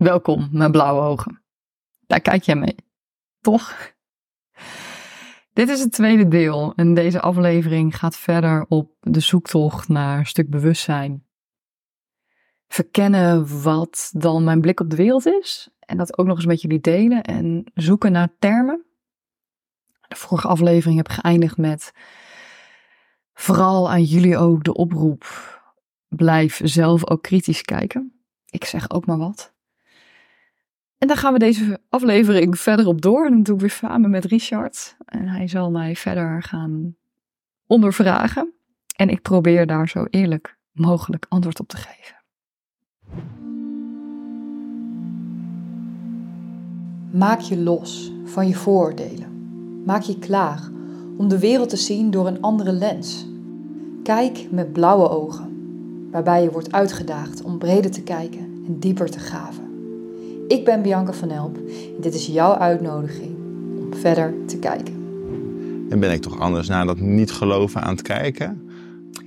Welkom, mijn blauwe ogen. Daar kijk jij mee, toch? Dit is het tweede deel en deze aflevering gaat verder op de zoektocht naar een stuk bewustzijn. Verkennen wat dan mijn blik op de wereld is en dat ook nog eens met jullie delen en zoeken naar termen. De vorige aflevering heb geëindigd met vooral aan jullie ook de oproep. Blijf zelf ook kritisch kijken. Ik zeg ook maar wat. En dan gaan we deze aflevering verder op door. En dan doe ik weer samen met Richard. En hij zal mij verder gaan ondervragen. En ik probeer daar zo eerlijk mogelijk antwoord op te geven. Maak je los van je vooroordelen. Maak je klaar om de wereld te zien door een andere lens. Kijk met blauwe ogen, waarbij je wordt uitgedaagd om breder te kijken en dieper te graven. Ik ben Bianca van Elp en dit is jouw uitnodiging om verder te kijken. En ben ik toch anders naar dat niet geloven aan het kijken?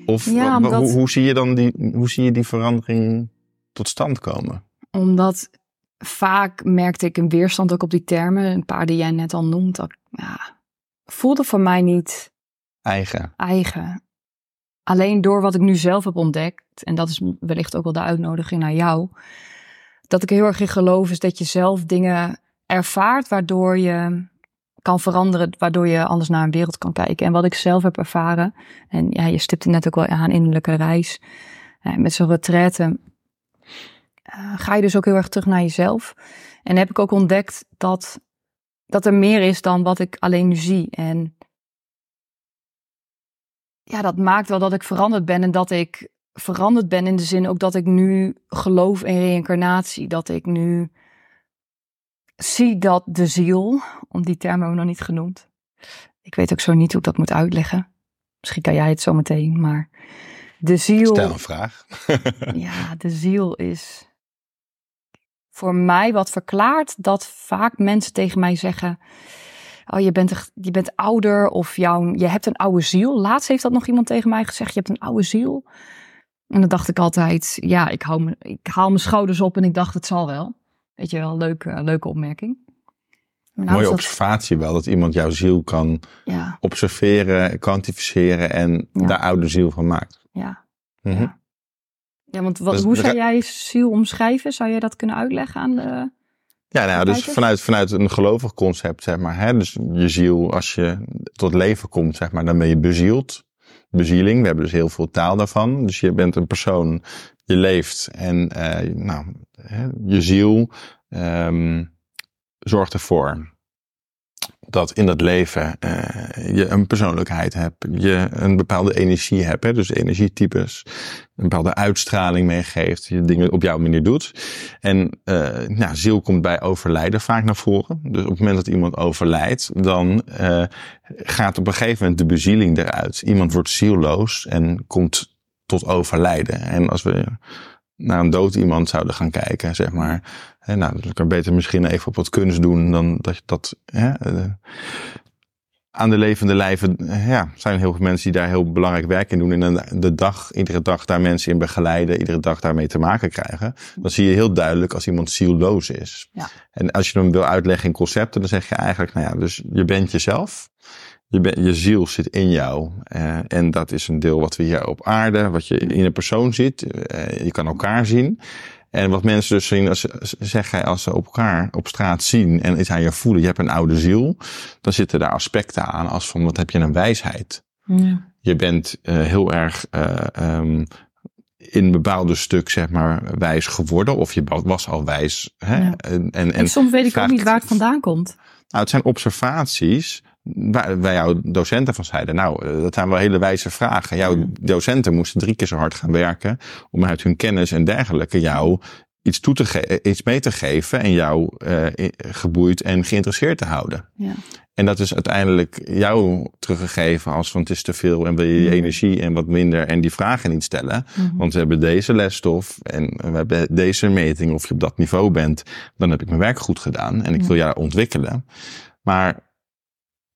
Of Ja, omdat- hoe, hoe, zie je dan die, hoe zie je die verandering tot stand komen? Omdat vaak merkte ik een weerstand ook op die termen. Een paar die jij net al noemt. Dat, ja, voelde voor mij niet Eigen. eigen. Alleen door wat ik nu zelf heb ontdekt, en dat is wellicht ook wel de uitnodiging naar jou, dat ik heel erg in geloof is dat je zelf dingen ervaart waardoor je kan veranderen, waardoor je anders naar een wereld kan kijken. En wat ik zelf heb ervaren, en ja, je stipte net ook wel aan innerlijke reis, eh, met zo'n retraite, eh, ga je dus ook heel erg terug naar jezelf. En heb ik ook ontdekt dat, dat er meer is dan wat ik alleen nu zie. En ja, dat maakt wel dat ik veranderd ben en dat ik veranderd ben in de zin ook dat ik nu geloof in reïncarnatie. Dat ik nu zie dat de ziel, om die term hebben we nog niet genoemd. Ik weet ook zo niet hoe ik dat moet uitleggen. Misschien kan jij het zo meteen, maar de ziel. Stel een vraag. Ja, de ziel is voor mij wat verklaart dat vaak mensen tegen mij zeggen: Oh, je bent, je bent ouder of jouw, je hebt een oude ziel. Laatst heeft dat nog iemand tegen mij gezegd: Je hebt een oude ziel. En dan dacht ik altijd: Ja, ik, hou me, ik haal mijn schouders op en ik dacht: Het zal wel. Weet je wel, leuke, leuke opmerking. Nou Mooie dat- observatie wel, dat iemand jouw ziel kan Ja, observeren, kwantificeren en Ja. daar oude ziel van maakt. ja. Mhm. Ja. Ja, want wat, Dus hoe zou jij ziel omschrijven? Zou jij dat kunnen uitleggen aan de. Ja, nou, dus vanuit, vanuit een gelovig concept, zeg maar. Hè? Dus je ziel, als je tot leven komt, zeg maar, dan ben je bezield. Bezieling, we hebben dus heel veel taal daarvan. Dus je bent een persoon, je leeft en eh, nou, je ziel ehm, zorgt ervoor dat in dat leven eh, je een persoonlijkheid hebt, je een bepaalde energie hebt, hè, dus energietypes, een bepaalde uitstraling meegeeft, je dingen op jouw manier doet. En eh nou, ziel komt bij overlijden vaak naar voren. Dus op het moment dat iemand overlijdt, dan eh, gaat op een gegeven moment de bezieling eruit. Iemand wordt zielloos en komt tot overlijden. En als we naar een dood iemand zouden gaan kijken, zeg maar. Hè, nou, dan kan je beter misschien even op wat kunst doen dan dat je dat. Hè, eh, aan de levende lijven eh, ja, zijn heel veel mensen die daar heel belangrijk werk in doen. En de dag, iedere dag daar mensen in begeleiden, iedere dag daarmee te maken krijgen. Dan zie je heel duidelijk als iemand zielloos is. Ja. En als je hem wil uitleggen in concepten, dan zeg je eigenlijk, nou ja, dus je bent jezelf. Je, ben, je ziel zit in jou. eh, en dat is een deel wat we hier op aarde, wat je in een persoon ziet. Eh, je kan elkaar zien. En wat mensen dus zien, als, ze- zeggen als ze op elkaar op straat zien en iets aan je voelen, je hebt een oude ziel, dan zitten daar aspecten aan als van wat heb je een wijsheid. Ja. Je bent eh, heel erg eh, ehm, in een bepaalde stuk zeg maar wijs geworden of je was al wijs. Hè? Ja. En, en, En soms weet ik ook niet waar het vandaan komt. nou, het zijn observaties waar, waar jouw docenten van zeiden. Nou, eh, dat zijn wel hele wijze vragen. Jouw docenten moesten drie keer zo hard gaan werken om uit hun kennis en dergelijke jou iets, toe te ge- iets mee te geven en jou eh, geboeid en geïnteresseerd te houden. Ja. En dat is uiteindelijk jou teruggegeven als van het is te veel en wil je je Mhm. energie en wat minder en die vragen niet stellen. Mhm. Want we hebben deze lesstof en we hebben deze meting. Of je op dat niveau bent, dan heb ik mijn werk goed gedaan en ik Ja. wil jou ontwikkelen. Maar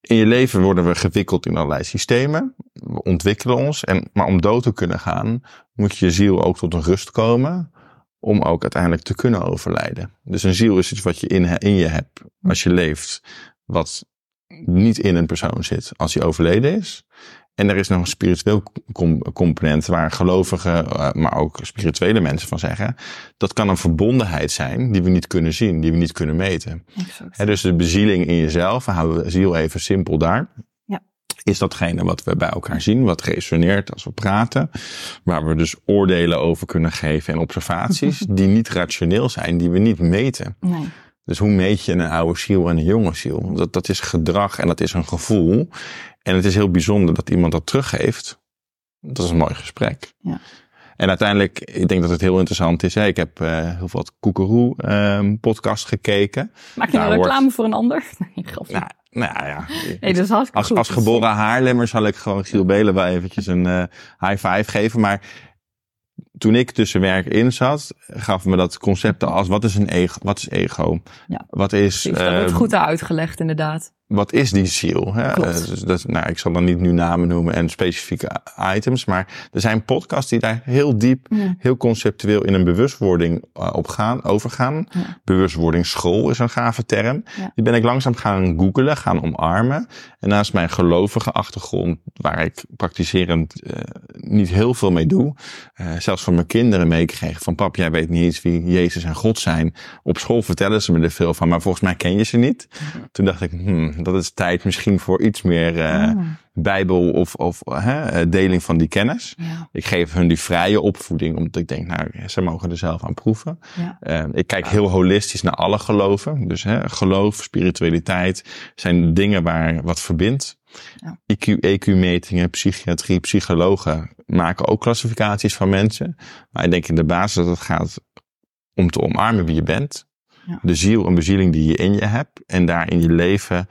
in je leven worden we gewikkeld in allerlei systemen. We ontwikkelen ons. En, maar om dood te kunnen gaan, moet je ziel ook tot een rust komen. om ook uiteindelijk te kunnen overlijden. Dus een ziel is iets wat je in, in je hebt als je leeft, wat niet in een persoon zit als hij overleden is. En er is nog een spiritueel component waar gelovigen, eh, maar ook spirituele mensen van zeggen. Dat kan een verbondenheid zijn die we niet kunnen zien, die we niet kunnen meten. dus de bezieling in jezelf, we houden de ziel even simpel daar. Ja. Is datgene wat we bij elkaar zien, wat resoneert als we praten. Waar we dus oordelen over kunnen geven en observaties die niet rationeel zijn, die we niet meten. Nee. Dus hoe meet je een oude ziel en een jonge ziel? Dat, dat is gedrag en dat is een gevoel. En het is heel bijzonder dat iemand dat teruggeeft. Dat is een mooi gesprek. Ja. En uiteindelijk, ik denk dat het heel interessant is. Hè? Ik heb uh, heel veel Koekeroe um, podcast gekeken. Maak je nou reclame voor een ander? Nee, nou, nou ja. Nee, dat is als, als geboren Haarlemmer zal ik gewoon Giel Belen wel eventjes een uh, high five geven. Maar toen ik tussen werk in zat, gaf me dat concept als wat is een ego? Wat is ego? Ja, wat is, precies, dat wordt uh, goed uitgelegd inderdaad. Wat is die ziel? Hè? Klopt. Dus dat, nou, ik zal dan niet nu namen noemen en specifieke items, maar er zijn podcasts die daar heel diep, Ja. heel conceptueel in een bewustwording uh, op gaan, overgaan. Ja. Bewustwordingsschool is een gave term. Ja. Die ben ik langzaam gaan googelen, gaan omarmen. En naast mijn gelovige achtergrond, waar ik praktiserend uh, niet heel veel mee doe, uh, zelfs van mijn kinderen meegekregen van pap, jij weet niet eens wie Jezus en God zijn. Op school vertellen ze me er veel van, maar volgens mij ken je ze niet. Toen dacht ik, hmm, dat is tijd misschien voor iets meer uh, Oh. bijbel of, of uh, deling van die kennis. Ja. Ik geef hun die vrije opvoeding, omdat ik denk, nou, ze mogen er zelf aan proeven. Ja. Uh, ik kijk heel holistisch naar alle geloven. Dus hè, geloof, spiritualiteit zijn dingen waar wat verbindt. Ja. IQ, EQ-metingen, psychiatrie, psychologen maken ook klassificaties van mensen. Maar ik denk in de basis dat het gaat om te omarmen wie je bent. Ja. De ziel en bezieling die je in je hebt. En daar in je leven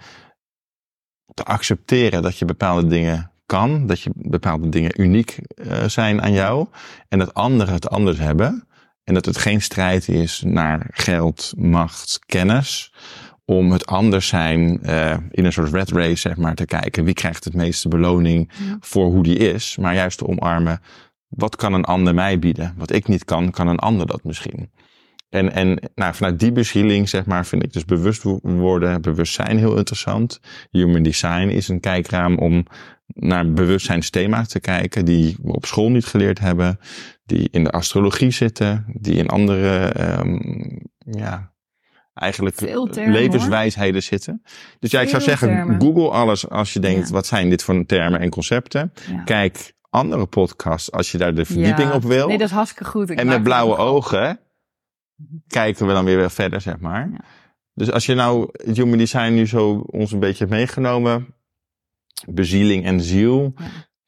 te accepteren dat je bepaalde dingen kan. Dat je bepaalde dingen uniek uh, zijn aan jou. En dat anderen het anders hebben. En dat het geen strijd is naar geld, macht, kennis. Om het anders zijn uh, in een soort red race, zeg maar, te kijken. Wie krijgt het meeste beloning Ja. voor hoe die is. Maar juist te omarmen. Wat kan een ander mij bieden? Wat ik niet kan, kan een ander dat misschien. En, en nou, vanuit die bezieling, zeg maar, vind ik dus bewust worden, bewustzijn heel interessant. Human design is een kijkraam om naar bewustzijnsthema's te kijken die we op school niet geleerd hebben, die in de astrologie zitten, die in andere, um, ja, eigenlijk termen, levenswijsheden zitten. Dus ja, ik zou zeggen, termen. google alles als je denkt, Ja. wat zijn dit voor termen en concepten? Ja. Kijk andere podcasts als je daar de verdieping Ja. op wil. Nee, dat is hartstikke goed. Ik En met blauwe ogen kijken we dan weer verder, zeg maar. Ja. Dus als je nou het Human Design nu zo ons een beetje hebt meegenomen, bezieling en ziel. Ja.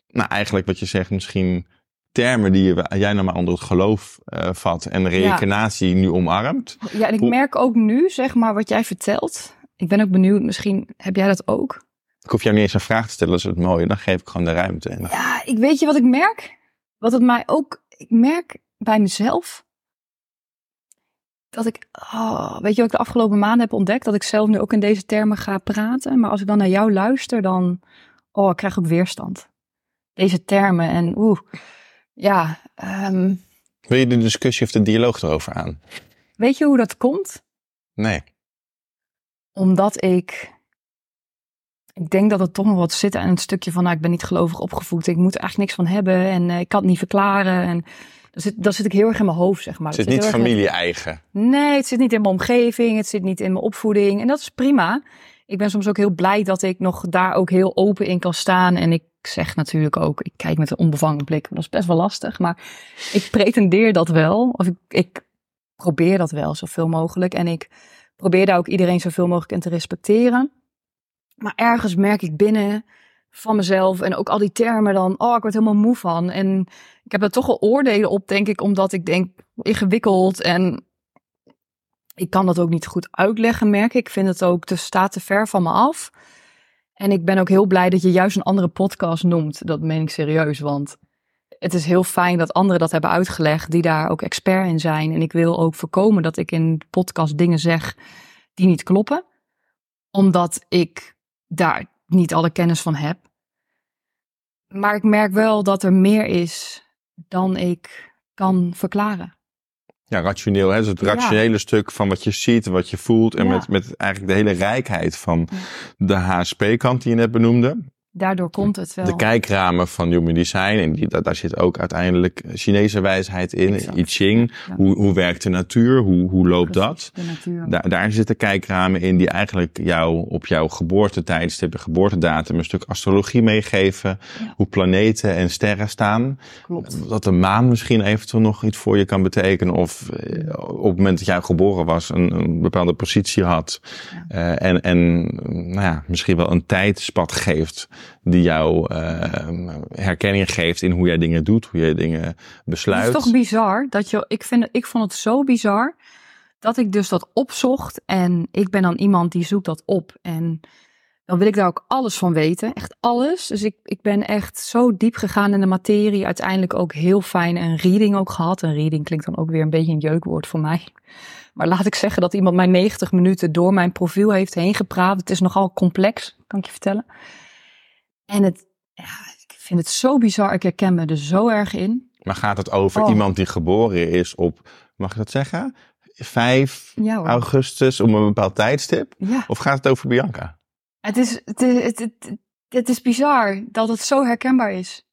Nou, eigenlijk wat je zegt, misschien termen die je, jij normaal onder het geloof uh, vat en reïncarnatie nu omarmt. Ja, en ik Hoe- merk ook nu, zeg maar, wat jij vertelt. Ik ben ook benieuwd, misschien heb jij dat ook. Ik hoef jou niet eens een vraag te stellen, dat is het mooie. Dan geef ik gewoon de ruimte. En Ja, ik weet je wat ik merk? Wat het mij ook, ik merk bij mezelf dat ik, oh, weet je wat ik de afgelopen maanden heb ontdekt? Dat ik zelf nu ook in deze termen ga praten. Maar als ik dan naar jou luister, dan, oh, ik krijg ook weerstand. Deze termen en oeh, ja, ehm, Wil je de discussie of de dialoog erover aan? weet je hoe dat komt? Nee. Omdat ik. Ik denk dat het toch nog wat zit aan het stukje van, nou, ik ben niet gelovig opgevoed. Ik moet er eigenlijk niks van hebben en eh, ik kan het niet verklaren. En dat zit, dat zit ik heel erg in mijn hoofd, zeg maar. Het niet zit in- familie-eigen. Nee, het zit niet in mijn omgeving, het zit niet in mijn opvoeding. En dat is prima. Ik ben soms ook heel blij dat ik nog daar ook heel open in kan staan. En ik zeg natuurlijk ook, ik kijk met een onbevangen blik. Dat is best wel lastig, maar ik pretendeer dat wel. Of ik, ik probeer dat wel zoveel mogelijk. En ik probeer daar ook iedereen zoveel mogelijk in te respecteren. Maar ergens merk ik binnen van mezelf en ook al die termen dan, oh, ik word helemaal moe van. En ik heb er toch wel oordelen op, denk ik, omdat ik denk, ingewikkeld en ik kan dat ook niet goed uitleggen, merk ik. Ik vind het ook, het staat te ver van me af. En ik ben ook heel blij dat je juist een andere podcast noemt. Dat meen ik serieus, want het is heel fijn dat anderen dat hebben uitgelegd, die daar ook expert in zijn. En ik wil ook voorkomen dat ik in podcast dingen zeg die niet kloppen, omdat ik daar niet alle kennis van heb. Maar ik merk wel dat er meer is dan ik kan verklaren. Ja, rationeel. Hè? Dus het rationele stuk van wat je ziet, wat je voelt. En Ja. met, met eigenlijk de hele rijkheid van de HSP-kant die je net benoemde. Daardoor komt het wel. De kijkramen van Human Design. En die, daar, zit ook uiteindelijk Chinese wijsheid in. Exact. I Ching. Ja. Hoe, hoe werkt de natuur? Hoe, hoe loopt dat? Precies, De natuur. Daar, daar zitten kijkramen in die eigenlijk jou op jouw geboortetijdstip, de geboortedatum, een stuk astrologie meegeven. Ja. Hoe planeten en sterren staan. Klopt. Dat de maan misschien eventueel nog iets voor je kan betekenen. Of eh, op het moment dat jij geboren was, een, een bepaalde positie had. Ja. Eh, en en nou ja, misschien wel een tijdspad geeft die jou eh, herkenning geeft in hoe jij dingen doet, hoe jij dingen Het besluit. is toch bizar dat je, ik, vind, ik vond het zo bizar dat ik dus dat opzocht. En ik ben dan iemand die zoekt dat op. En dan wil ik daar ook alles van weten. Echt alles. Dus ik, ik ben echt zo diep gegaan in de materie. Uiteindelijk ook heel fijn een reading ook gehad. Een reading klinkt dan ook weer een beetje een jeukwoord voor mij. Maar laat ik zeggen dat iemand mij 90 minuten door mijn profiel heeft heen gepraat. Het is nogal complex, kan ik je vertellen. En het, ja, ik vind het zo bizar. Ik herken me er zo erg in. Maar gaat het over Oh. iemand die geboren is op, mag ik dat zeggen? 5 Ja hoor. augustus om een bepaald tijdstip? Ja. Of gaat het over Bianca? Het is, het, is, het, het, het is bizar dat het zo herkenbaar is.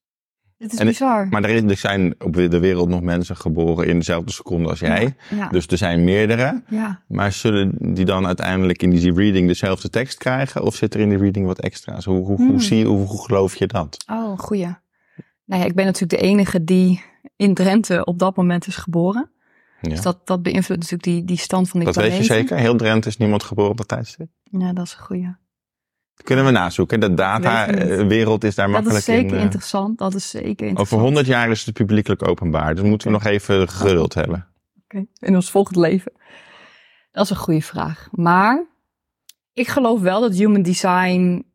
Het is En- bizar. Maar er, er zijn op de wereld nog mensen geboren in dezelfde seconde als jij. Ja, Dus er zijn meerdere. ja. Maar zullen die dan uiteindelijk in die reading dezelfde tekst krijgen? Of zit er in die reading wat extra's? Hoe, hoe, hoe, Hmm. zie je, hoe, hoe geloof je dat? Oh, goeie. Nou ja, ik ben natuurlijk de enige die in Drenthe op dat moment is geboren. Ja. Dus dat, dat beïnvloedt natuurlijk die, die stand van die dat weet je zeker? Heel Drenthe is niemand geboren op dat tijdstip? Ja, dat is een goeie. Dat kunnen we nazoeken. De datawereld is daar Dat makkelijk is zeker in. eh, interessant. Dat is zeker interessant. Over 100 jaar is het publiekelijk openbaar. Dus moeten we nog even geduld hebben. Oké, In ons volgend leven. Dat is een goede vraag. Maar ik geloof wel dat human design.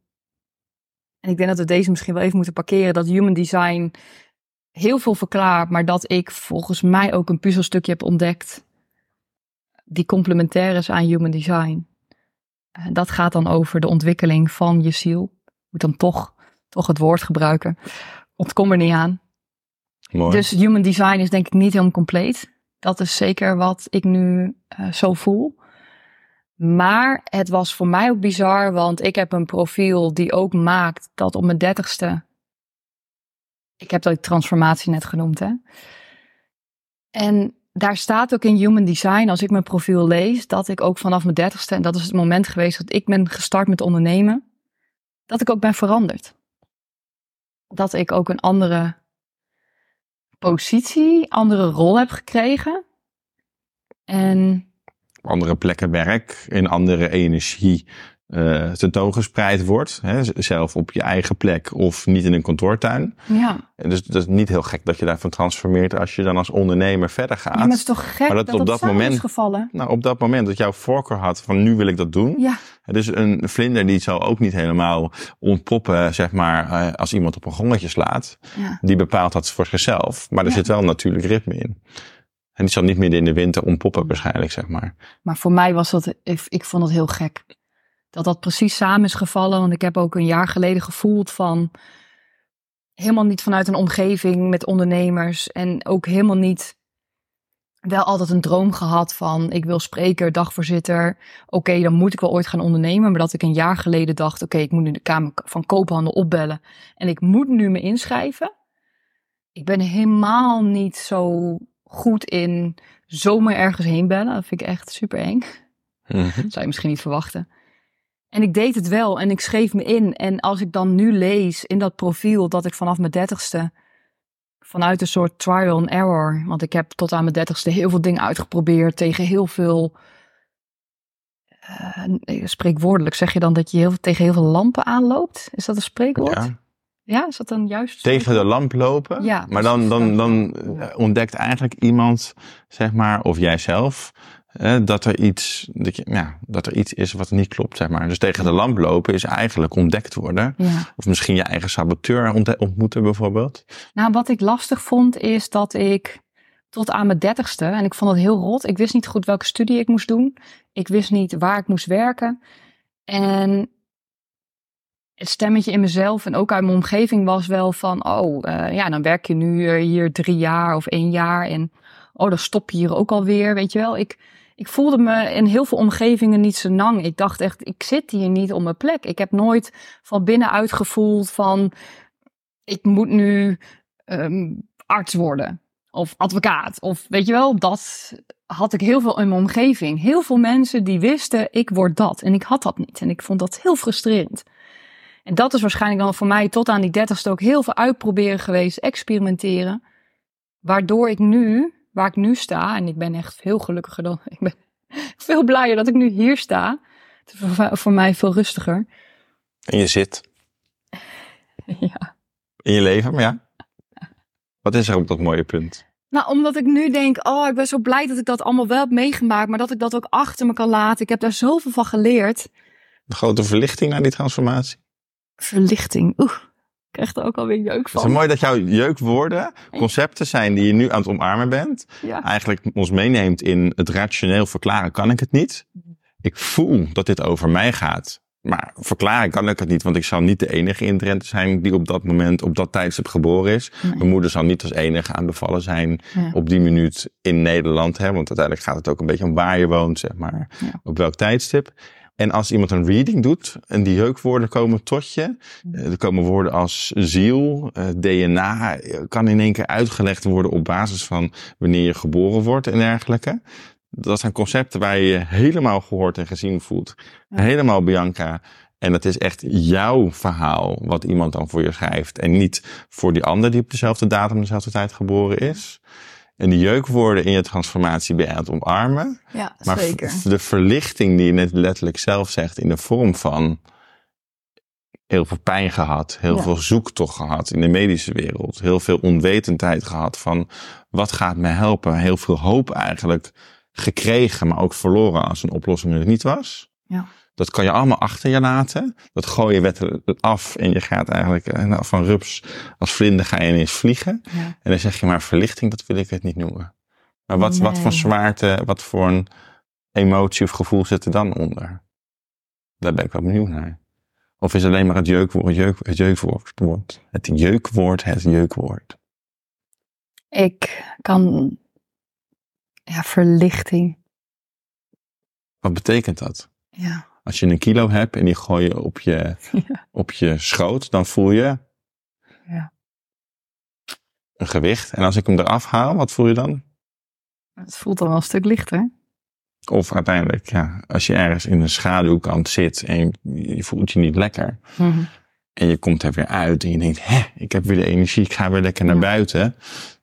En ik denk dat we deze misschien wel even moeten parkeren. Dat human design heel veel verklaart. Maar dat ik volgens mij ook een puzzelstukje heb ontdekt. Die complementair is aan human design. En dat gaat dan over de ontwikkeling van je ziel. Ik moet dan toch, toch het woord gebruiken. Ontkom er niet aan. Mooi. Dus human design is denk ik niet helemaal compleet. Dat is zeker wat ik nu eh, zo voel. Maar het was voor mij ook bizar, want ik heb een profiel die ook maakt dat op mijn dertigste. Ik heb dat transformatie net genoemd, hè. En daar staat ook in human design, als ik mijn profiel lees, dat ik ook vanaf mijn dertigste, en dat is het moment geweest dat ik ben gestart met ondernemen, dat ik ook ben veranderd. Dat ik ook een andere positie, andere rol heb gekregen. En andere plekken werk, in andere energie eh tentoongespreid wordt. Hè, zelf op je eigen plek of niet in een kantoortuin. ja, En Dus dat is niet heel gek dat je daarvan transformeert als je dan als ondernemer verder gaat. ja maar het is toch gek Maar dat dat dat, op dat moment- is gevallen. Nou, op dat moment dat jouw voorkeur had van nu wil ik dat doen. Ja, Dus een vlinder die zal ook niet helemaal ontpoppen, zeg maar, eh, als iemand op een gongetje slaat. ja. Die bepaalt dat voor zichzelf. Maar er Ja. zit wel een natuurlijk ritme in. En die zal niet midden in de winter ontpoppen waarschijnlijk, zeg maar. Maar voor mij was dat, ik, ik vond het heel gek. Dat dat precies samen is gevallen. Want ik heb ook een jaar geleden gevoeld van. Helemaal niet vanuit een omgeving met ondernemers. En ook helemaal niet. Wel altijd een droom gehad van. Ik wil spreker, dagvoorzitter. Oké, dan moet ik wel ooit gaan ondernemen. Maar dat ik een jaar geleden dacht. Oké, ik moet nu de Kamer van Koophandel opbellen. En ik moet nu me inschrijven. Ik ben helemaal niet zo goed in zomaar ergens heen bellen. Dat vind ik echt super eng. Mhm. Zou je misschien niet verwachten. En ik deed het wel en ik schreef me in. En als ik dan nu lees in dat profiel dat ik vanaf mijn dertigste, vanuit een soort trial and error, want ik heb tot aan mijn dertigste heel veel dingen uitgeprobeerd tegen heel veel, eh, nee, spreekwoordelijk zeg je dan dat je heel, tegen heel veel lampen aanloopt? Is dat een spreekwoord? Ja, Ja. is dat dan juist? Tegen de lamp lopen. Ja, maar dan, dan, dan precies. eh, ontdekt eigenlijk iemand, zeg maar, of jijzelf, eh, dat, er iets, dat, je, ja, dat er iets is wat niet klopt, zeg maar. Dus tegen de lamp lopen is eigenlijk ontdekt worden. Ja. Of misschien je eigen saboteur ont- ontmoeten bijvoorbeeld. Nou, wat ik lastig vond is dat ik tot aan mijn dertigste, en ik vond het heel rot, ik wist niet goed welke studie ik moest doen. Ik wist niet waar ik moest werken. En het stemmetje in mezelf en ook uit mijn omgeving was wel van, oh, eh, ja, dan werk je nu eh, hier drie jaar of één jaar. En oh, dan stop je hier ook alweer, weet je wel. Ik, ik voelde me in heel veel omgevingen niet zo nang. Ik dacht echt, ik zit hier niet op mijn plek. Ik heb nooit van binnenuit gevoeld van, ik moet nu ehm, arts worden. Of advocaat. Of weet je wel, dat had ik heel veel in mijn omgeving. Heel veel mensen die wisten, ik word dat. En ik had dat niet. En ik vond dat heel frustrerend. En dat is waarschijnlijk dan voor mij tot aan die dertigste ook heel veel uitproberen geweest, experimenteren. Waardoor ik nu, waar ik nu sta, en ik ben echt veel gelukkiger dan, ik ben veel blijer dat ik nu hier sta. Het is voor, voor mij veel rustiger. En je zit Ja. in je leven, maar ja. Wat is er op dat mooie punt? Nou, omdat ik nu denk, oh, ik ben zo blij dat ik dat allemaal wel heb meegemaakt, maar dat ik dat ook achter me kan laten. Ik heb daar zoveel van geleerd. Een grote verlichting naar die transformatie. Verlichting, oeh, krijg er ook alweer jeuk Het is van. mooi dat jouw jeukwoorden concepten zijn die je nu aan het omarmen bent. Ja. Eigenlijk ons meeneemt in het rationeel verklaren kan ik het niet. Ik voel dat dit over mij gaat. Maar verklaren kan ik het niet, want ik zal niet de enige in Drenthe zijn die op dat moment, op dat tijdstip geboren is. Nee. Mijn moeder zal niet als enige aan bevallen zijn Ja. op die minuut in Nederland. Hè? Want uiteindelijk gaat het ook een beetje om waar je woont, zeg maar. Ja. Op welk tijdstip. En als iemand een reading doet en die jeukwoorden komen tot je. eh, Er komen woorden als ziel, eh, DNA, kan in één keer uitgelegd worden op basis van wanneer je geboren wordt en dergelijke. Dat zijn concepten waar je je helemaal gehoord en gezien voelt. Helemaal Bianca. En dat is echt jouw verhaal wat iemand dan voor je schrijft. En niet voor die ander die op dezelfde datum, dezelfde tijd geboren is. En die jeukwoorden in je transformatie ben je aan het omarmen. Ja, Maar zeker. de verlichting die je net letterlijk zelf zegt in de vorm van heel veel pijn gehad, heel Ja. veel zoektocht gehad in de medische wereld, heel veel onwetendheid gehad van wat gaat me helpen, heel veel hoop eigenlijk gekregen, maar ook verloren als een oplossing er niet was. Ja. Dat kan je allemaal achter je laten. Dat gooi je wettelijk af en je gaat eigenlijk eh, nou, van rups als vlinder ga je ineens vliegen. Ja. En dan zeg je maar verlichting, dat wil ik het niet noemen. Maar wat, wat voor zwaarte, wat voor een emotie of gevoel zit er dan onder? Daar ben ik wel benieuwd naar. Of is alleen maar het jeukwoord, het, jeuk, het jeukwoord, woord. het jeukwoord, het jeukwoord. Ik kan, ja, verlichting. Wat betekent dat? Ja. Als je een kilo hebt en die gooi je op je, Ja. op je schoot, dan voel je Ja. een gewicht. En als ik hem eraf haal, wat voel je dan? Het voelt dan wel een stuk lichter. Of uiteindelijk, ja, als je ergens in een schaduwkant zit en je voelt je niet lekker. Mhm. En je komt er weer uit en je denkt, hè, ik heb weer de energie, ik ga weer lekker naar Ja. buiten.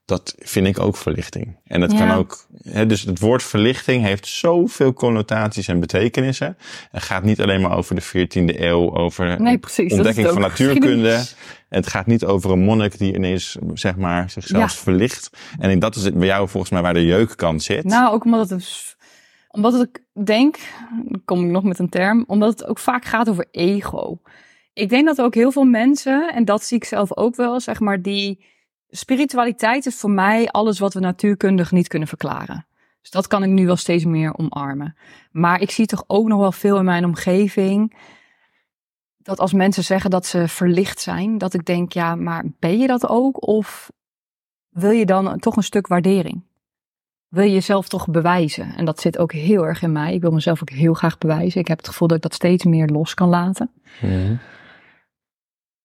Dat vind ik ook verlichting. En dat Ja. kan ook, hè, dus het woord verlichting heeft zoveel connotaties en betekenissen. Het gaat niet alleen maar over de 14e eeuw, over Nee, precies. ontdekking van natuurkunde. Het gaat niet over een monnik die ineens, zeg maar, zichzelf Ja. verlicht. En dat is het bij jou volgens mij waar de jeukkant zit. Nou, ook omdat het, dus- omdat ik denk, kom ik nog met een term, omdat het ook vaak gaat over ego. Ik denk dat ook heel veel mensen, en dat zie ik zelf ook wel, zeg maar, die spiritualiteit is voor mij alles wat we natuurkundig niet kunnen verklaren. Dus dat kan ik nu wel steeds meer omarmen. Maar ik zie toch ook nog wel veel in mijn omgeving dat als mensen zeggen dat ze verlicht zijn, dat ik denk, ja, maar ben je dat ook? Of wil je dan toch een stuk waardering? Wil je jezelf toch bewijzen? En dat zit ook heel erg in mij. Ik wil mezelf ook heel graag bewijzen. Ik heb het gevoel dat ik dat steeds meer los kan laten.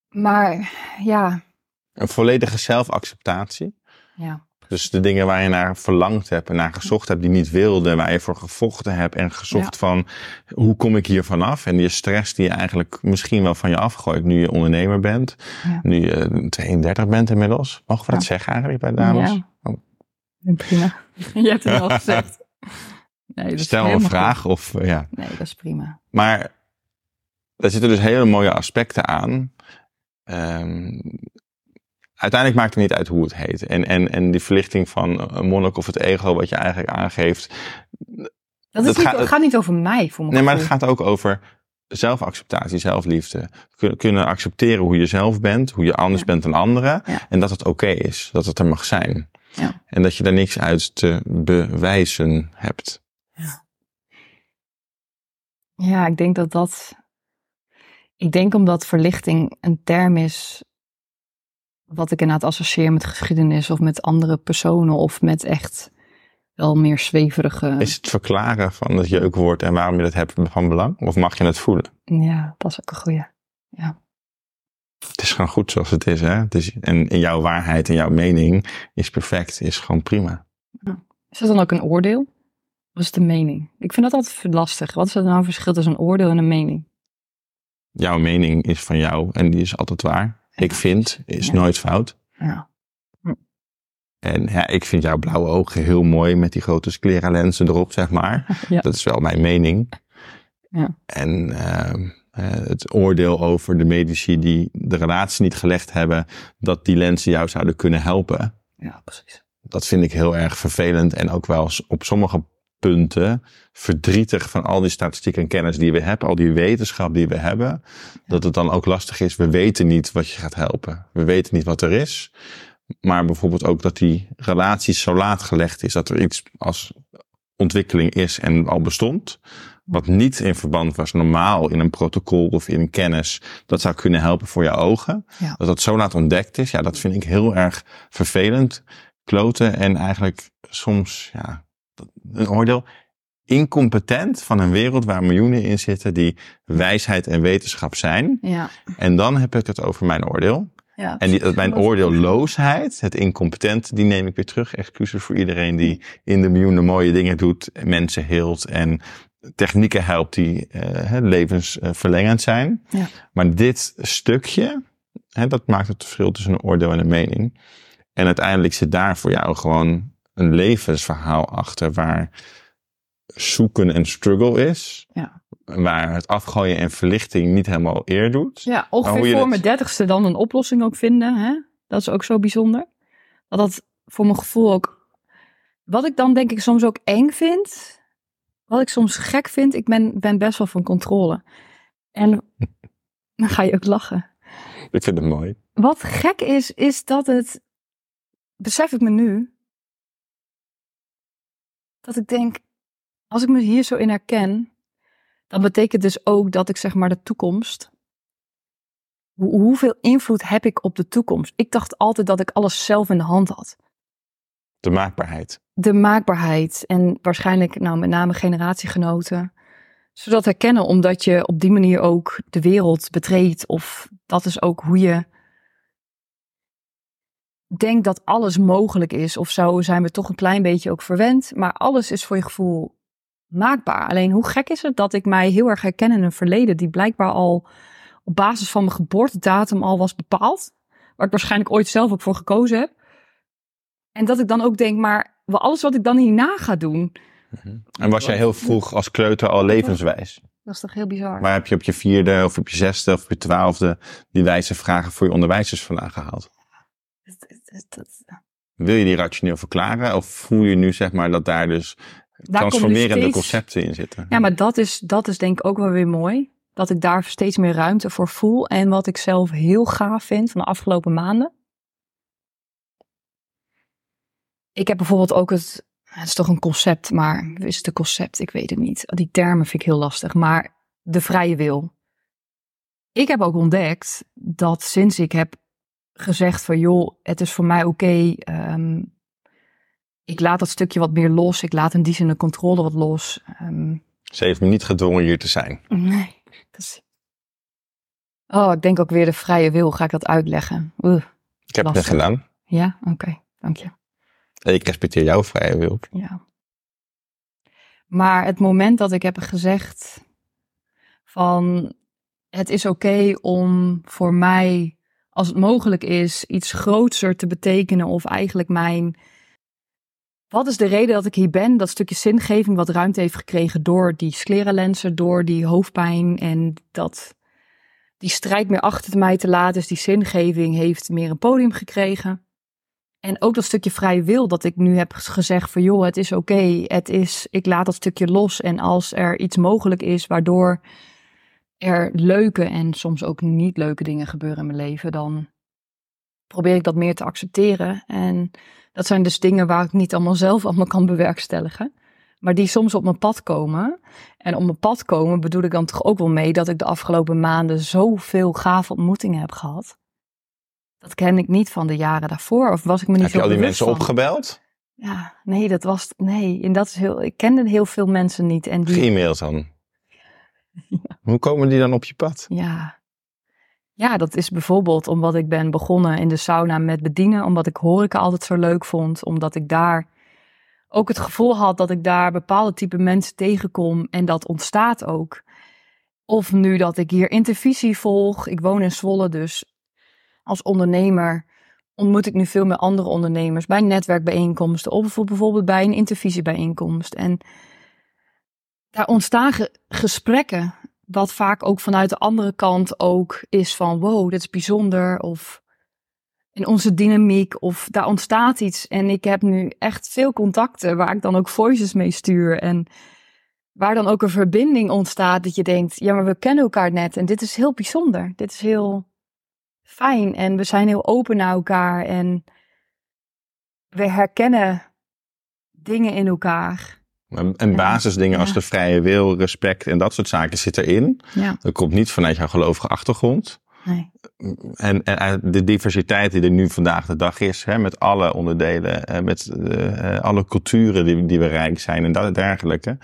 Maar ja, Een volledige zelfacceptatie. ja, Dus de dingen waar je naar verlangd hebt en naar gezocht hebt die niet wilde, waar je voor gevochten hebt en gezocht van hoe kom ik hier vanaf? En die stress die je eigenlijk misschien wel van je afgooit nu je ondernemer bent, Ja. nu je 32 bent inmiddels. Mogen we dat Ja. zeggen eigenlijk bij dames? Ja. Oh. prima. Je hebt het al gezegd. Nee, Stel een vraag of eh, ja. Nee, dat is prima. Maar daar zitten dus hele mooie aspecten aan. Ehm, uiteindelijk maakt het niet uit hoe het heet. En, en, en die verlichting van een monnik of het ego wat je eigenlijk aangeeft. Dat, Dat is niet, gaat- het gaat niet over mij, voor Nee, maar het gaat ook over zelfacceptatie, zelfliefde. Kun- Kunnen accepteren hoe je zelf bent, hoe je anders Ja. bent dan anderen. Ja. En dat het oké is, dat het er mag zijn. Ja. En dat je daar niks uit te bewijzen hebt. Ja, ik denk dat dat. Ik denk omdat verlichting een term is. Wat ik inderdaad associeer met geschiedenis of met andere personen of met echt wel meer zweverige. Is het verklaren van het jeukwoord en waarom je dat hebt van belang? Of mag je het voelen? Ja, dat is ook een goeie. Het is gewoon goed zoals het is, hè? Het is, en, en jouw waarheid en jouw mening is perfect, is gewoon prima. Is dat dan ook een oordeel? Wat is de mening? Ik vind dat altijd lastig. Wat is er nou een verschil tussen een oordeel en een mening? Jouw mening is van jou en die is altijd waar. Ik vind is Ja. nooit fout. Ja. En ja, ik vind jouw blauwe ogen heel mooi met die grote sclera-lenzen erop, zeg maar. Ja. Dat is wel mijn mening. Ja. En ehm, eh, het oordeel over de medici die de relatie niet gelegd hebben, dat die lenzen jou zouden kunnen helpen. Ja, precies. Dat vind ik heel erg vervelend en ook wel op sommige punten verdrietig van al die statistiek en kennis die we hebben, al die wetenschap die we hebben, dat het dan ook lastig is. We weten niet wat je gaat helpen. We weten niet wat er is. Maar bijvoorbeeld ook dat die relatie zo laat gelegd is, dat er iets als ontwikkeling is en al bestond, wat niet in verband was normaal in een protocol of in kennis, dat zou kunnen helpen voor je ogen. Ja. Dat dat zo laat ontdekt is, ja, dat vind ik heel erg vervelend, kloten en eigenlijk soms, ja, een oordeel incompetent van een wereld waar miljoenen in zitten die wijsheid en wetenschap zijn. Ja. En dan heb ik het over mijn oordeel. ja En die, mijn oordeelloosheid, het incompetent, die neem ik weer terug. Excuses voor iedereen die in de miljoenen mooie dingen doet, mensen heelt en technieken helpt die eh, levensverlengend zijn. Ja. Maar dit stukje, hè, dat maakt het verschil tussen een oordeel en een mening. En uiteindelijk zit daar voor jou gewoon een levensverhaal achter waar zoeken een struggle is. Ja. Waar het afgooien en verlichting niet helemaal eer doet. Ja, ongeveer voor dat- mijn dertigste dan een oplossing ook vinden. Hè? Dat is ook zo bijzonder. Dat dat voor mijn gevoel ook... Wat ik dan denk ik soms ook eng vind... Wat ik soms gek vind, ik ben, ben best wel van controle. En dan ga je ook lachen. Ik vind het mooi. Wat gek is, is dat het... Besef ik me nu... Dat ik denk, als ik me hier zo in herken... Dan betekent dus ook dat ik zeg maar de toekomst... Hoe- hoeveel invloed heb ik op de toekomst? Ik dacht altijd dat ik alles zelf in de hand had. De maakbaarheid. De maakbaarheid en waarschijnlijk nou met name generatiegenoten. Zodat herkennen omdat je op die manier ook de wereld betreedt. Of dat is ook hoe je denkt dat alles mogelijk is. Of zo zijn we toch een klein beetje ook verwend. Maar alles is voor je gevoel maakbaar. Alleen hoe gek is het dat ik mij heel erg herken in een verleden die blijkbaar al op basis van mijn geboortedatum al was bepaald. Waar ik waarschijnlijk ooit zelf ook voor gekozen heb. En dat ik dan ook denk, maar wel alles wat ik dan hierna ga doen, En was jij heel vroeg als kleuter al levenswijs? dat is toch heel bizar. Waar heb je op je vierde of op je zesde of op je twaalfde die wijze vragen voor je onderwijzers vandaan gehaald? Het- het- Wil je die rationeel verklaren? Of voel je nu zeg maar dat daar dus Daar transformerende steeds- concepten in zitten? Ja, maar dat is, dat is denk ik ook wel weer mooi. Dat ik daar steeds meer ruimte voor voel. En wat ik zelf heel gaaf vind van de afgelopen maanden. Ik heb bijvoorbeeld ook het. Het is toch een concept, maar is het een concept? Ik weet het niet. Die termen vind ik heel lastig. Maar de vrije wil. Ik heb ook ontdekt dat sinds ik heb gezegd van joh, het is voor mij oké. ehm, ik laat dat stukje wat meer los. Ik laat in die zin de controle wat los. Ehm, Ze heeft me niet gedwongen hier te zijn. Nee. Dat is... Oh, ik denk ook weer de vrije wil. Ga ik dat uitleggen? Ik heb het gedaan. ja, oké. Dank je. Ik respecteer jouw vrije wil. Ja. Maar het moment dat ik heb gezegd van het is oké om voor mij, als het mogelijk is, iets grootser te betekenen of eigenlijk mijn... Wat is de reden dat ik hier ben? Dat stukje zingeving wat ruimte heeft gekregen door die scleralensen, door die hoofdpijn en dat die strijd meer achter mij te laten. Dus die zingeving heeft meer een podium gekregen. En ook dat stukje vrije wil dat ik nu heb gezegd van joh, het is oké, het is, ik laat dat stukje los. En als er iets mogelijk is waardoor er leuke en soms ook niet leuke dingen gebeuren in mijn leven, dan probeer ik dat meer te accepteren. En dat zijn dus dingen waar ik niet allemaal zelf allemaal kan bewerkstelligen. Maar die soms op mijn pad komen. En op mijn pad komen bedoel ik dan toch ook wel mee dat ik de afgelopen maanden zoveel gave ontmoetingen heb gehad. Dat ken ik niet van de jaren daarvoor. Of was ik me niet Heb zo je al die mensen van. opgebeld? Ja, nee, dat was. Nee, en dat is heel. Ik kende heel veel mensen niet. En die. E-mails dan. Hoe komen die dan op je pad? Ja. Ja, dat is bijvoorbeeld omdat ik ben begonnen in de sauna met bedienen. Omdat ik horeca altijd zo leuk vond. Omdat ik daar ook het gevoel had dat ik daar bepaalde type mensen tegenkom. En dat ontstaat ook. Of nu dat ik hier intervisie volg. Ik woon in Zwolle, dus als ondernemer ontmoet ik nu veel meer andere ondernemers bij netwerkbijeenkomsten of bijvoorbeeld bij een intervisiebijeenkomst. En daar ontstaan gesprekken, wat vaak ook vanuit de andere kant ook is van wow, dit is bijzonder of in onze dynamiek of daar ontstaat iets. En ik heb nu echt veel contacten waar ik dan ook voices mee stuur en waar dan ook een verbinding ontstaat dat je denkt, ja maar we kennen elkaar net en dit is heel bijzonder. Dit is heel fijn en we zijn heel open naar elkaar en we herkennen dingen in elkaar. En basisdingen als de vrije wil, respect en dat soort zaken zit erin. Ja. Dat komt niet vanuit jouw gelovige achtergrond. Nee. En, en de diversiteit die er nu vandaag de dag is, hè, met alle onderdelen, eh, met uh, alle culturen die, die we rijk zijn en dergelijke.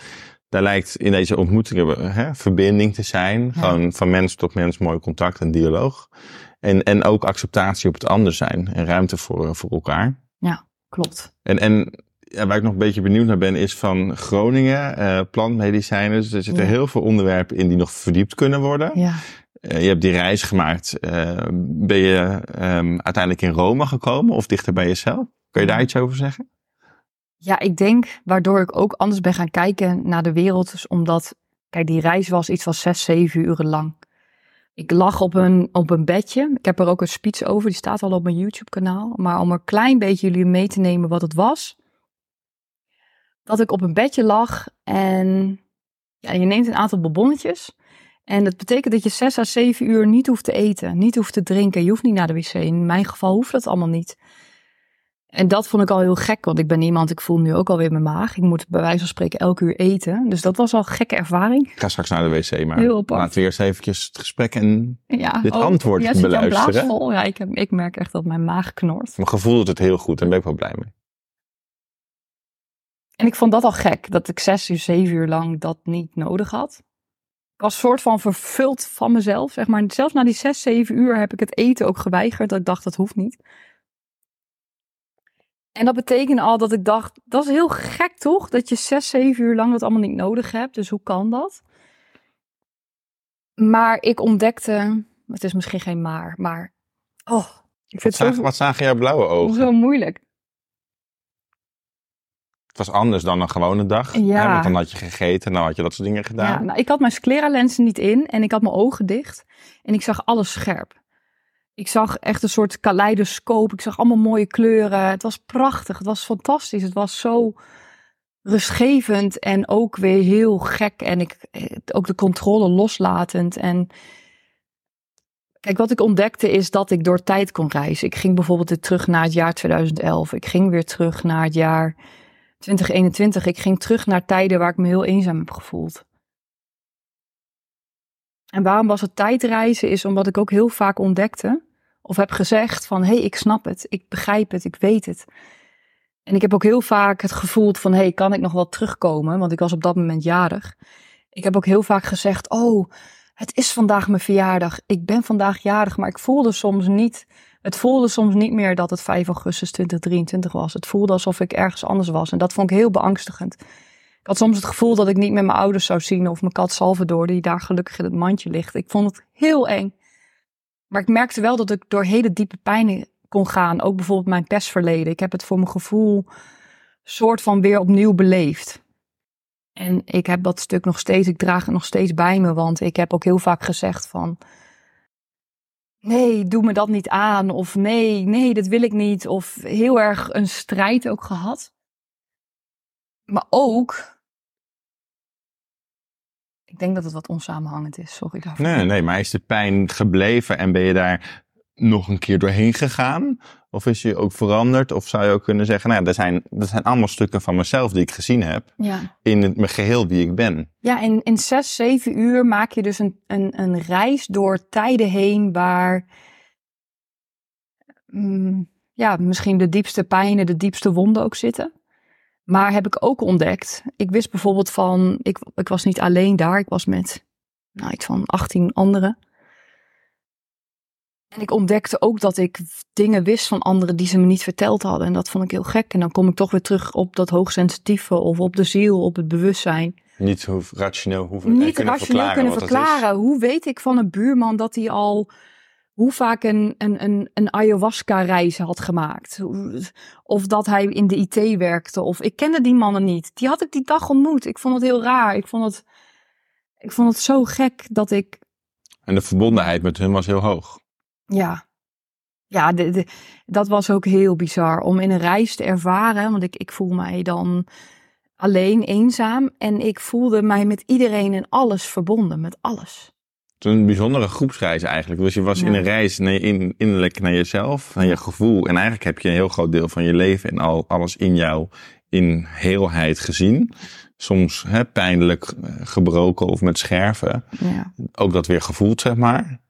Daar lijkt in deze ontmoetingen hè, verbinding te zijn. Gewoon van mens tot mens mooi contact en dialoog. En, en ook acceptatie op het anders zijn en ruimte voor, voor elkaar. Ja, klopt. En, en ja, waar ik nog een beetje benieuwd naar ben, is van Groningen, uh, plantmedicijnen. Dus er zitten heel veel onderwerpen in die nog verdiept kunnen worden. Ja. Uh, je hebt die reis gemaakt. Uh, ben je um, uiteindelijk in Rome gekomen of dichter bij jezelf? Kun je daar iets over zeggen? Ja, ik denk waardoor ik ook anders ben gaan kijken naar de wereld. Dus omdat, kijk, die reis was iets van zes, zeven uren lang. Ik lag op een, op een bedje. Ik heb er ook een speech over, die staat al op mijn YouTube-kanaal. Maar om een klein beetje jullie mee te nemen wat het was. Dat ik op een bedje lag en ja, je neemt een aantal bonbonnetjes. En dat betekent dat je zes à zeven uur niet hoeft te eten, niet hoeft te drinken. Je hoeft niet naar de wc. In mijn geval hoeft dat allemaal niet. En dat vond ik al heel gek, want ik ben iemand, ik voel nu ook alweer mijn maag. Ik moet bij wijze van spreken elke uur eten. Dus dat was al een gekke ervaring. Ik ga straks naar de wc, maar laten we eerst eventjes het gesprek en Ja, dit oh, antwoord ja, beluisteren. Ja, ik, heb, ik merk echt dat mijn maag knort. Mijn gevoel doet het heel goed en daar ben ik wel blij mee. En ik vond dat al gek, dat ik zes uur, zeven uur lang dat niet nodig had. Ik was soort van vervuld van mezelf, zeg maar. Zelfs na die zes, zeven uur heb ik het eten ook geweigerd. Dat ik dacht, dat hoeft niet. En dat betekende al dat ik dacht, dat is heel gek toch? Dat je zes, zeven uur lang dat allemaal niet nodig hebt. Dus hoe kan dat? Maar ik ontdekte, het is misschien geen maar, maar oh, ik Wat, vind het zagen, zo, wat zagen jouw blauwe ogen? zo moeilijk. Het was anders dan een gewone dag. Ja. Hè? Want dan had je gegeten en dan had je dat soort dingen Ja, gedaan. nou, ik had mijn scleralensen niet in en ik had mijn ogen dicht en ik zag alles scherp. Ik zag echt een soort kaleidoscoop. Ik zag allemaal mooie kleuren. Het was prachtig. Het was fantastisch. Het was zo rustgevend en ook weer heel gek. En ik, eh, ook de controle loslatend. En kijk, wat ik ontdekte is dat ik door tijd kon reizen. Ik ging bijvoorbeeld weer terug naar het jaar 2011. Ik ging weer terug naar het jaar 2021. Ik ging terug naar tijden waar ik me heel eenzaam heb gevoeld. En waarom was het tijdreizen? Is omdat ik ook heel vaak ontdekte of heb gezegd van hé, hey, ik snap het, ik begrijp het, ik weet het. En ik heb ook heel vaak het gevoel van hé, hey, kan ik nog wel terugkomen? Want ik was op dat moment jarig. Ik heb ook heel vaak gezegd, oh, het is vandaag mijn verjaardag. Ik ben vandaag jarig, maar ik voelde soms niet, het voelde soms niet meer dat het 5 augustus 2023 was. Het voelde alsof ik ergens anders was. En dat vond ik heel beangstigend. Ik had soms het gevoel dat ik niet meer mijn ouders zou zien of mijn kat Salvador, die daar gelukkig in het mandje ligt. Ik vond het heel eng. Maar ik merkte wel dat ik door hele diepe pijnen kon gaan. Ook bijvoorbeeld mijn pestverleden. Ik heb het voor mijn gevoel soort van weer opnieuw beleefd. En ik heb dat stuk nog steeds, ik draag het nog steeds bij me, want ik heb ook heel vaak gezegd van, nee, doe me dat niet aan, of nee, nee, dat wil ik niet, of heel erg een strijd ook gehad. Maar ook, ik denk dat het wat onsamenhangend is, sorry daarvoor. Nee, nee, maar is de pijn gebleven en ben je daar nog een keer doorheen gegaan? Of is je ook veranderd? Of zou je ook kunnen zeggen, nou, er zijn, dat zijn allemaal stukken van mezelf die ik gezien heb Ja. in het, mijn geheel wie ik ben. Ja, in, in zes, zeven uur maak je dus een, een, een reis door tijden heen waar mm, ja, misschien de diepste pijnen, de diepste wonden ook zitten. Maar heb ik ook ontdekt, ik wist bijvoorbeeld van, ik, ik was niet alleen daar, ik was met nou, iets van 18 anderen. En ik ontdekte ook dat ik dingen wist van anderen die ze me niet verteld hadden. En dat vond ik heel gek. En dan kom ik toch weer terug op dat hoogsensitieve of op de ziel, op het bewustzijn. Niet hoe rationeel hoeven Niet kunnen rationeel verklaren kunnen verklaren. Hoe weet ik van een buurman dat hij al hoe vaak een, een, een, een ayahuasca-reis had gemaakt? Of dat hij in de IT werkte. Of ik kende die mannen niet. Die had ik die dag ontmoet. Ik vond het heel raar. Ik vond het, ik vond het zo gek dat ik En de verbondenheid met hun was heel hoog. Ja, ja de, de- dat was ook heel bizar om in een reis te ervaren. Want ik, ik voel mij dan alleen, eenzaam. En ik voelde mij met iedereen en alles verbonden, met alles. Het is een bijzondere groepsreis eigenlijk. Dus je was Ja. in een reis naar je in, innerlijk naar jezelf, naar je gevoel. En eigenlijk heb je een heel groot deel van je leven en al, alles in jou in heelheid gezien. Soms hè, pijnlijk eh, gebroken of met scherven. Ja. Ook dat weer gevoeld, zeg maar.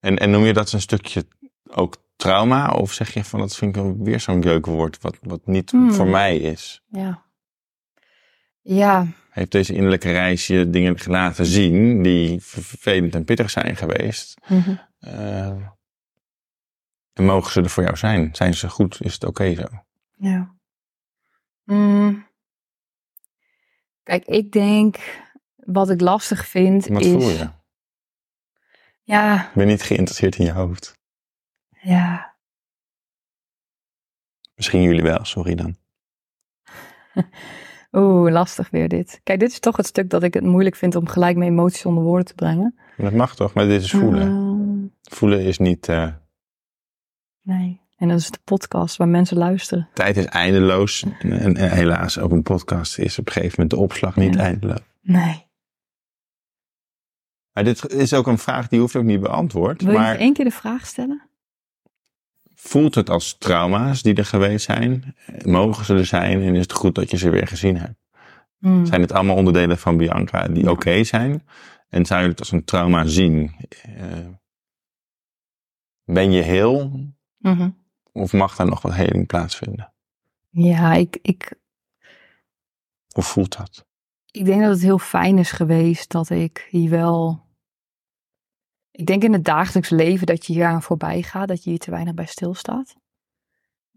En, en noem je dat een stukje ook trauma? Of zeg je van dat vind ik weer zo'n keukenwoord wat, wat niet Hmm. voor mij is? Ja. Ja, Heeft deze innerlijke reis je dingen laten zien die vervelend en pittig zijn geweest? mhm. Eh, en mogen ze er voor jou zijn? Zijn ze goed? Is het oké zo? ja. Mm. Kijk, ik denk wat ik lastig vind Wat is. voel je? Ja, Ik ben niet geïnteresseerd in je hoofd. ja. Misschien jullie wel, sorry dan. Oeh, lastig weer dit. Kijk, dit is toch het stuk dat ik het moeilijk vind om gelijk mijn emoties onder woorden te brengen. Maar dat mag toch? Maar dit is voelen. Ehm, Voelen is niet... eh, nee. En dat is de podcast waar mensen luisteren. tijd is eindeloos. En, en, en helaas, ook een podcast is op een gegeven moment de opslag niet eindeloos. Nee. Maar dit is ook een vraag die hoeft ook niet beantwoord. Wil je maar één keer de vraag stellen? voelt het als trauma's die er geweest zijn? Mogen ze er zijn? En is het goed dat je ze weer gezien hebt? Hmm. Zijn het allemaal onderdelen van Bianca die Ja. oké zijn? En zou je het als een trauma zien? Eh, ben je heel? Mhm. Of mag daar nog wat heling plaatsvinden? Ja, ik, ik, Hoe voelt dat? ik denk dat het heel fijn is geweest dat ik hier wel. Ik denk in het dagelijks leven dat je hier aan voorbij gaat, dat je hier te weinig bij stilstaat.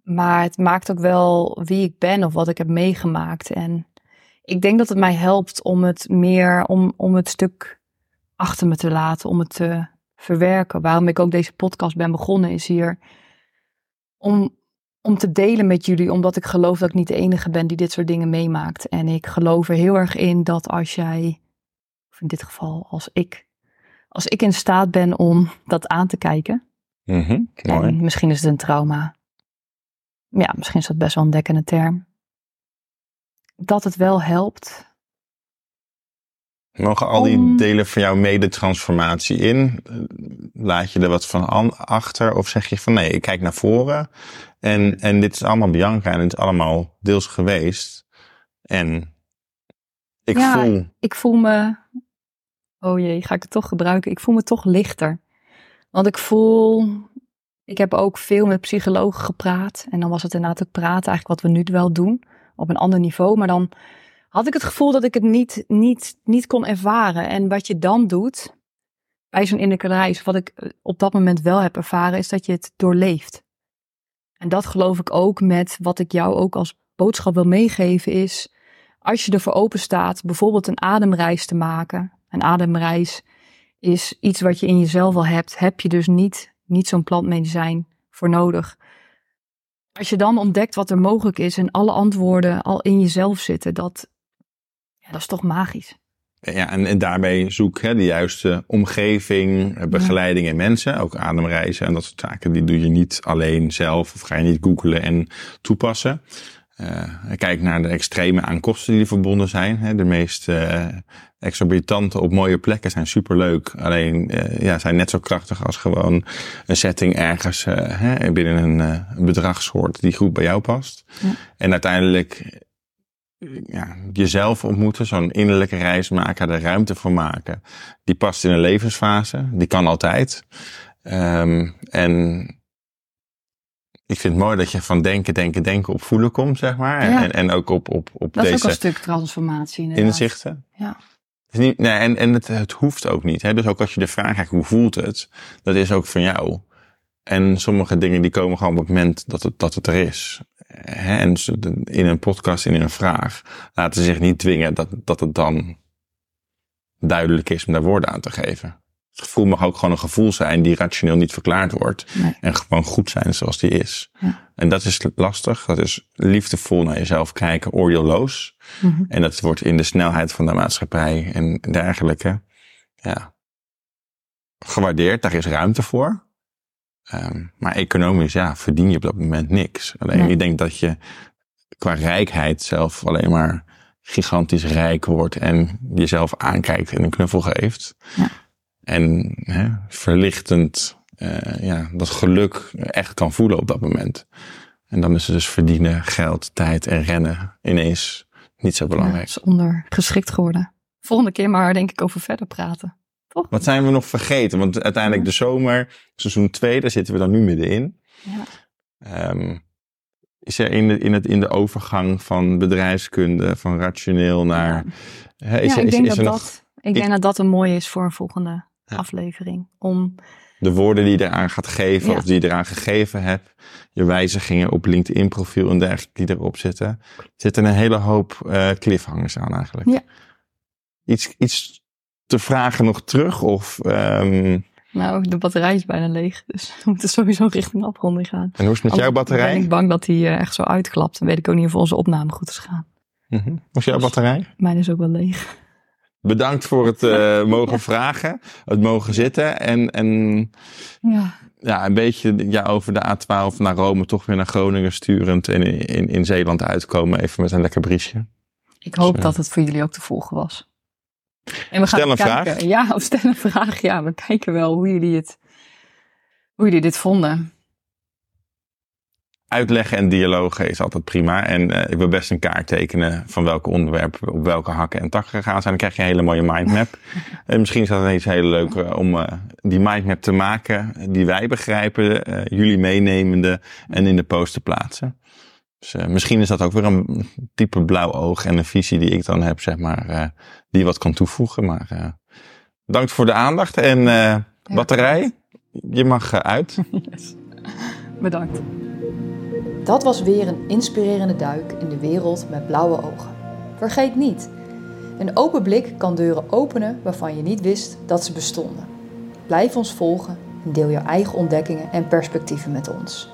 Maar het maakt ook wel wie ik ben of wat ik heb meegemaakt. En ik denk dat het mij helpt om het meer, om, om het stuk achter me te laten, om het te verwerken. Waarom ik ook deze podcast ben begonnen, is hier om, om te delen met jullie, omdat ik geloof dat ik niet de enige ben die dit soort dingen meemaakt. En ik geloof er heel erg in dat als jij, of in dit geval als ik, als ik in staat ben om dat aan te kijken, mooi. en misschien is het een trauma. Ja, misschien is dat best wel een dekkende term. Dat het wel helpt. Mogen al die Om- delen van jouw medetransformatie in? Laat je er wat van an- achter? Of zeg je van nee, ik kijk naar voren. En, en dit is allemaal Bianca en het is allemaal deels geweest. En ik Ja, voel... Ik voel me, oh jee, ga ik het toch gebruiken? Ik voel me toch lichter. Want ik voel, ik heb ook veel met psychologen gepraat. En dan was het inderdaad ook praten, eigenlijk wat we nu wel doen, op een ander niveau. Maar dan had ik het gevoel dat ik het niet, niet, niet kon ervaren. En wat je dan doet, bij zo'n innerlijke reis, wat ik eh, op dat moment wel heb ervaren, is dat je het doorleeft. En dat geloof ik ook met wat ik jou ook als boodschap wil meegeven is, als je ervoor open staat, bijvoorbeeld een ademreis te maken. Een ademreis is iets wat je in jezelf al hebt, heb je dus niet, niet zo'n plantmedicijn voor nodig. Als je dan ontdekt wat er mogelijk is en alle antwoorden al in jezelf zitten, dat, ja, dat is toch magisch. Ja, en, en daarbij zoek hè, de juiste omgeving, eh, begeleiding en mensen. Ook ademreizen en dat soort zaken. Die doe je niet alleen zelf of ga je niet googlen en toepassen. Eh, kijk naar de extreme aan kosten die er verbonden zijn. Hè. De meest eh, exorbitante op mooie plekken zijn superleuk. Alleen eh, ja, zijn net zo krachtig als gewoon een setting ergens hè, binnen een, een bedragssoort die goed bij jou past. Ja. En uiteindelijk ja, jezelf ontmoeten, zo'n innerlijke reis maken, daar ruimte voor maken. Die past in een levensfase, die kan altijd. Ehm, en ik vind het mooi dat je van denken, denken, denken op voelen komt, zeg maar. Ja. En, en ook op, op, op Dat is ook deze een stuk transformatie inderdaad. inzichten. Ja. Is niet, nee, en en het, het hoeft ook niet. Hè? Dus ook als je de vraag krijgt, hoe voelt het? Dat is ook van jou. En sommige dingen die komen gewoon op het moment dat het, dat het er is. Hè? En in een podcast en in een vraag laten ze zich niet dwingen dat, dat het dan duidelijk is om daar woorden aan te geven. Het gevoel mag ook gewoon een gevoel zijn die rationeel niet verklaard wordt. Nee. En gewoon goed zijn zoals die is. Ja. En dat is lastig. Dat is liefdevol naar jezelf kijken, oordeelloos. Mhm. En dat wordt in de snelheid van de maatschappij en dergelijke, ja, gewaardeerd. Daar is ruimte voor. Ehm, maar economisch, ja, verdien je op dat moment niks. Alleen, Nee. ik denk dat je qua rijkheid zelf alleen maar gigantisch rijk wordt en jezelf aankijkt en een knuffel geeft. Ja. En hè, verlichtend, eh, ja, dat geluk echt kan voelen op dat moment. En dan is het dus verdienen, geld, tijd en rennen ineens niet zo Ja, belangrijk. is ondergeschikt geworden. Volgende keer maar denk ik over verder praten. Toch? Wat zijn we nog vergeten? Want uiteindelijk de zomer, seizoen 2, daar zitten we dan nu middenin. Ja. Ehm, is er in de, in, het, in de overgang van bedrijfskunde, van rationeel naar... Is ja, ik is, denk, is dat, dat, nog ik denk dat dat een mooie is voor een volgende Ja. aflevering. Om, de woorden die je eraan gaat geven Ja. of die je eraan gegeven hebt, je wijzigingen op LinkedIn profiel en dergelijke die erop zitten, zitten een hele hoop eh, cliffhangers aan eigenlijk. Ja. Iets, iets te vragen nog terug of... ehm, nou, de batterij is bijna leeg. Dus we moeten sowieso richting afronding gaan. en hoe is het met jouw batterij? ben ik bang dat die eh, echt zo uitklapt. Dan weet ik ook niet of onze opname goed is gaan. Mhm. Hoe is jouw batterij? Mijn is ook wel leeg. Bedankt voor het eh, mogen vragen, het mogen zitten en, en Ja, ja, een beetje ja, over de A12 naar Rome, toch weer naar Groningen sturend en in, in, in Zeeland uitkomen, even met een lekker briesje. ik hoop dat het voor jullie ook te volgen was. En we gaan Stel een kijken. vraag. Ja, of stel een vraag. Ja, we kijken wel hoe jullie het, hoe jullie dit vonden. Uitleggen en dialogen is altijd prima. En eh, ik wil best een kaart tekenen van welke onderwerpen we op welke hakken en takken gegaan zijn. Dan krijg je een hele mooie mindmap. en misschien is dat iets heel leuk eh, om eh, die mindmap te maken die wij begrijpen, eh, jullie meenemende en in de post te plaatsen. Dus eh, misschien is dat ook weer een type blauw oog en een visie die ik dan heb, zeg maar, eh, die wat kan toevoegen. Maar eh bedankt voor de aandacht en eh, batterij, je mag eh, uit. Yes. Bedankt. Dat was weer een inspirerende duik in de wereld met blauwe ogen. Vergeet niet, een open blik kan deuren openen waarvan je niet wist dat ze bestonden. Blijf ons volgen en deel je eigen ontdekkingen en perspectieven met ons.